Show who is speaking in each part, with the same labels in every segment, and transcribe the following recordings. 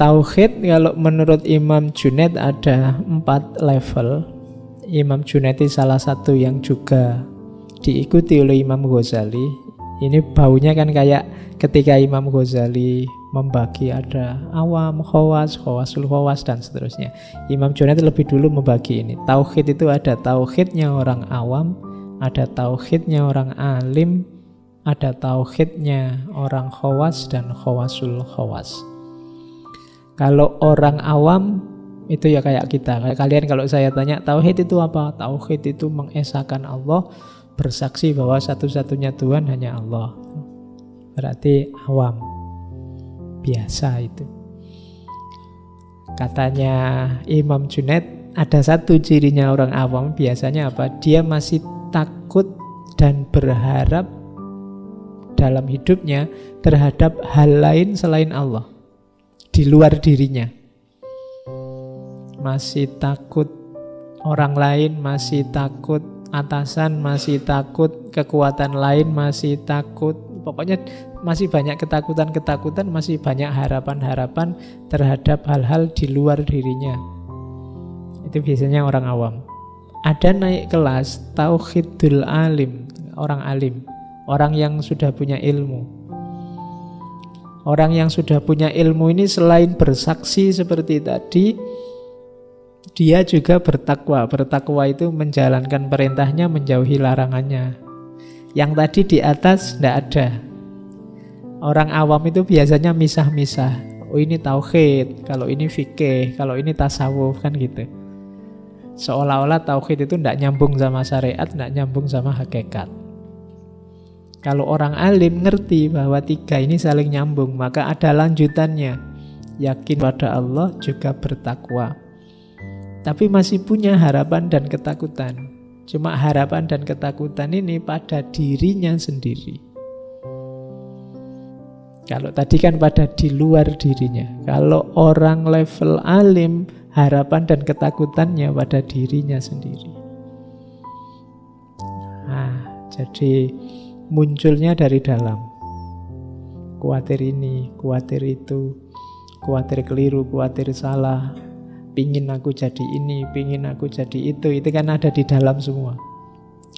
Speaker 1: Tauhid kalau menurut Imam Junaid ada empat level. Imam Junaid salah satu yang juga diikuti oleh Imam Ghazali. Ini baunya kan kayak ketika Imam Ghazali membagi ada awam, khawas, khawasul khawas dan seterusnya. Imam Junaid lebih dulu membagi ini. Tauhid itu ada tauhidnya orang awam, ada tauhidnya orang alim, ada tauhidnya orang khawas dan khawasul khawas. Kalau orang awam itu ya kayak kita. Kayak kalian kalau saya tanya tauhid itu apa? Tauhid itu mengesahkan Allah, bersaksi bahwa satu-satunya Tuhan hanya Allah. Berarti awam. Biasa itu. Katanya Imam Junaid ada satu cirinya orang awam biasanya apa? Dia masih takut dan berharap dalam hidupnya terhadap hal lain selain Allah di luar dirinya masih takut orang lain, masih takut atasan, masih takut kekuatan lain, masih takut pokoknya masih banyak ketakutan-ketakutan, masih banyak harapan-harapan terhadap hal-hal di luar dirinya. Itu biasanya orang awam. Ada naik kelas tauhidul alim, orang alim, orang yang sudah punya ilmu. Orang yang sudah punya ilmu ini selain bersaksi seperti tadi, dia juga bertakwa. Bertakwa itu menjalankan perintahnya, menjauhi larangannya. Yang tadi di atas tidak ada. Orang awam itu biasanya misah-misah. Oh ini tauhid, kalau ini fikih, kalau ini tasawuf kan gitu. Seolah-olah tauhid itu tidak nyambung sama syariat, tidak nyambung sama hakikat. Kalau orang alim ngerti bahwa tiga ini saling nyambung, maka ada lanjutannya. Yakin pada Allah juga bertakwa tapi masih punya harapan dan ketakutan. Cuma harapan dan ketakutan ini pada dirinya sendiri. Kalau tadi kan pada di luar dirinya. Kalau orang level alim, harapan dan ketakutannya pada dirinya sendiri. Nah, jadi munculnya dari dalam. Kuatir ini, kuatir itu, kuatir keliru, kuatir salah, pingin aku jadi ini, pingin aku jadi itu, itu kan ada di dalam semua.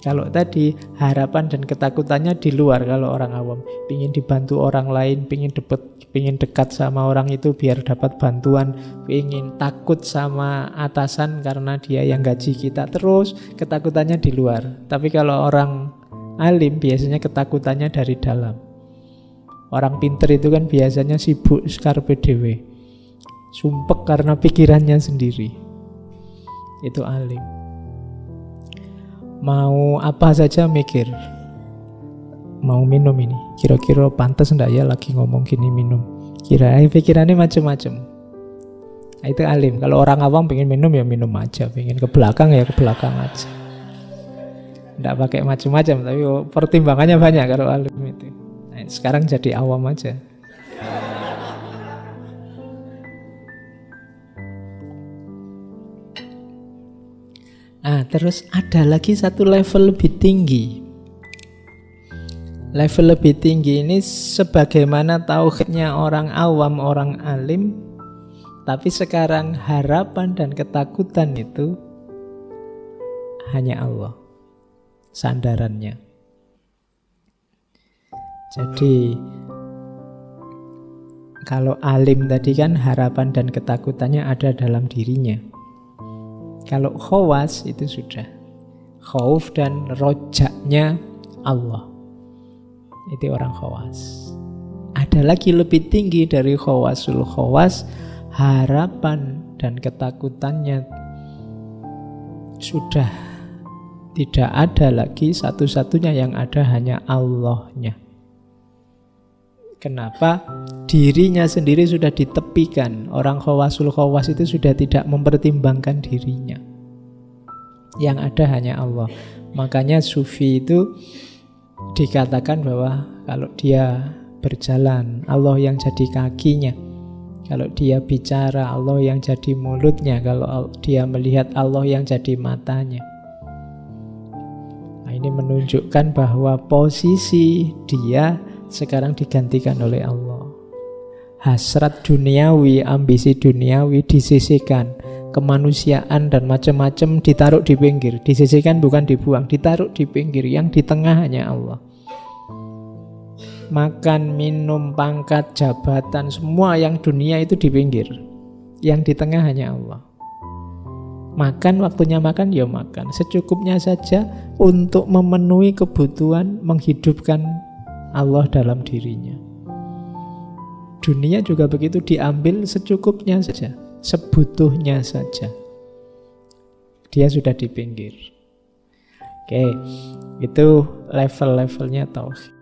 Speaker 1: Kalau tadi harapan dan ketakutannya di luar kalau orang awam, pingin dibantu orang lain, pingin deket, pingin dekat sama orang itu biar dapat bantuan, pingin takut sama atasan karena dia yang gaji kita terus, ketakutannya di luar. Tapi kalau orang alim biasanya ketakutannya dari dalam. Orang pinter itu kan biasanya sibuk skarpe dewe Sumpek karena pikirannya sendiri. Itu alim. Mau apa saja mikir. Mau minum ini. Kira-kira pantas enggak ya lagi ngomong gini minum. Kira pikirannya macam-macam. Nah, itu alim. Kalau orang awam pengen minum ya minum aja, pengen ke belakang ya ke belakang aja. Enggak pakai macam-macam, tapi pertimbangannya banyak kalau alim itu. Nah, sekarang jadi awam aja. Nah, terus ada lagi satu level lebih tinggi. Level lebih tinggi ini sebagaimana tauhidnya orang awam, orang alim, tapi sekarang harapan dan ketakutan itu hanya Allah. Sandarannya. Jadi kalau alim tadi kan harapan dan ketakutannya ada dalam dirinya. Kalau khawas itu sudah khauf dan rojaknya Allah. Itu orang khawas. Ada lagi lebih tinggi dari khawasul khawas, harapan dan ketakutannya sudah tidak ada lagi satu-satunya yang ada hanya Allahnya. Kenapa? Dirinya sendiri sudah ditepikan. Orang khawasul khawas itu sudah tidak mempertimbangkan dirinya. Yang ada hanya Allah. Makanya sufi itu dikatakan bahwa kalau dia berjalan, Allah yang jadi kakinya. Kalau dia bicara, Allah yang jadi mulutnya. Kalau dia melihat, Allah yang jadi matanya. Ini menunjukkan bahwa posisi dia sekarang digantikan oleh Allah. hasrat duniawi, ambisi duniawi disisihkan. Kemanusiaan dan macam-macam ditaruh di pinggir. Disisihkan bukan dibuang, ditaruh di pinggir. Yang di tengah hanya Allah. Makan, minum, pangkat, jabatan, semua yang dunia itu di pinggir. Yang di tengah hanya Allah. Makan waktunya makan ya makan secukupnya saja untuk memenuhi kebutuhan menghidupkan Allah dalam dirinya. Dunia juga begitu diambil secukupnya saja, sebutuhnya saja. Dia sudah di pinggir. Oke, itu level-levelnya tauhid.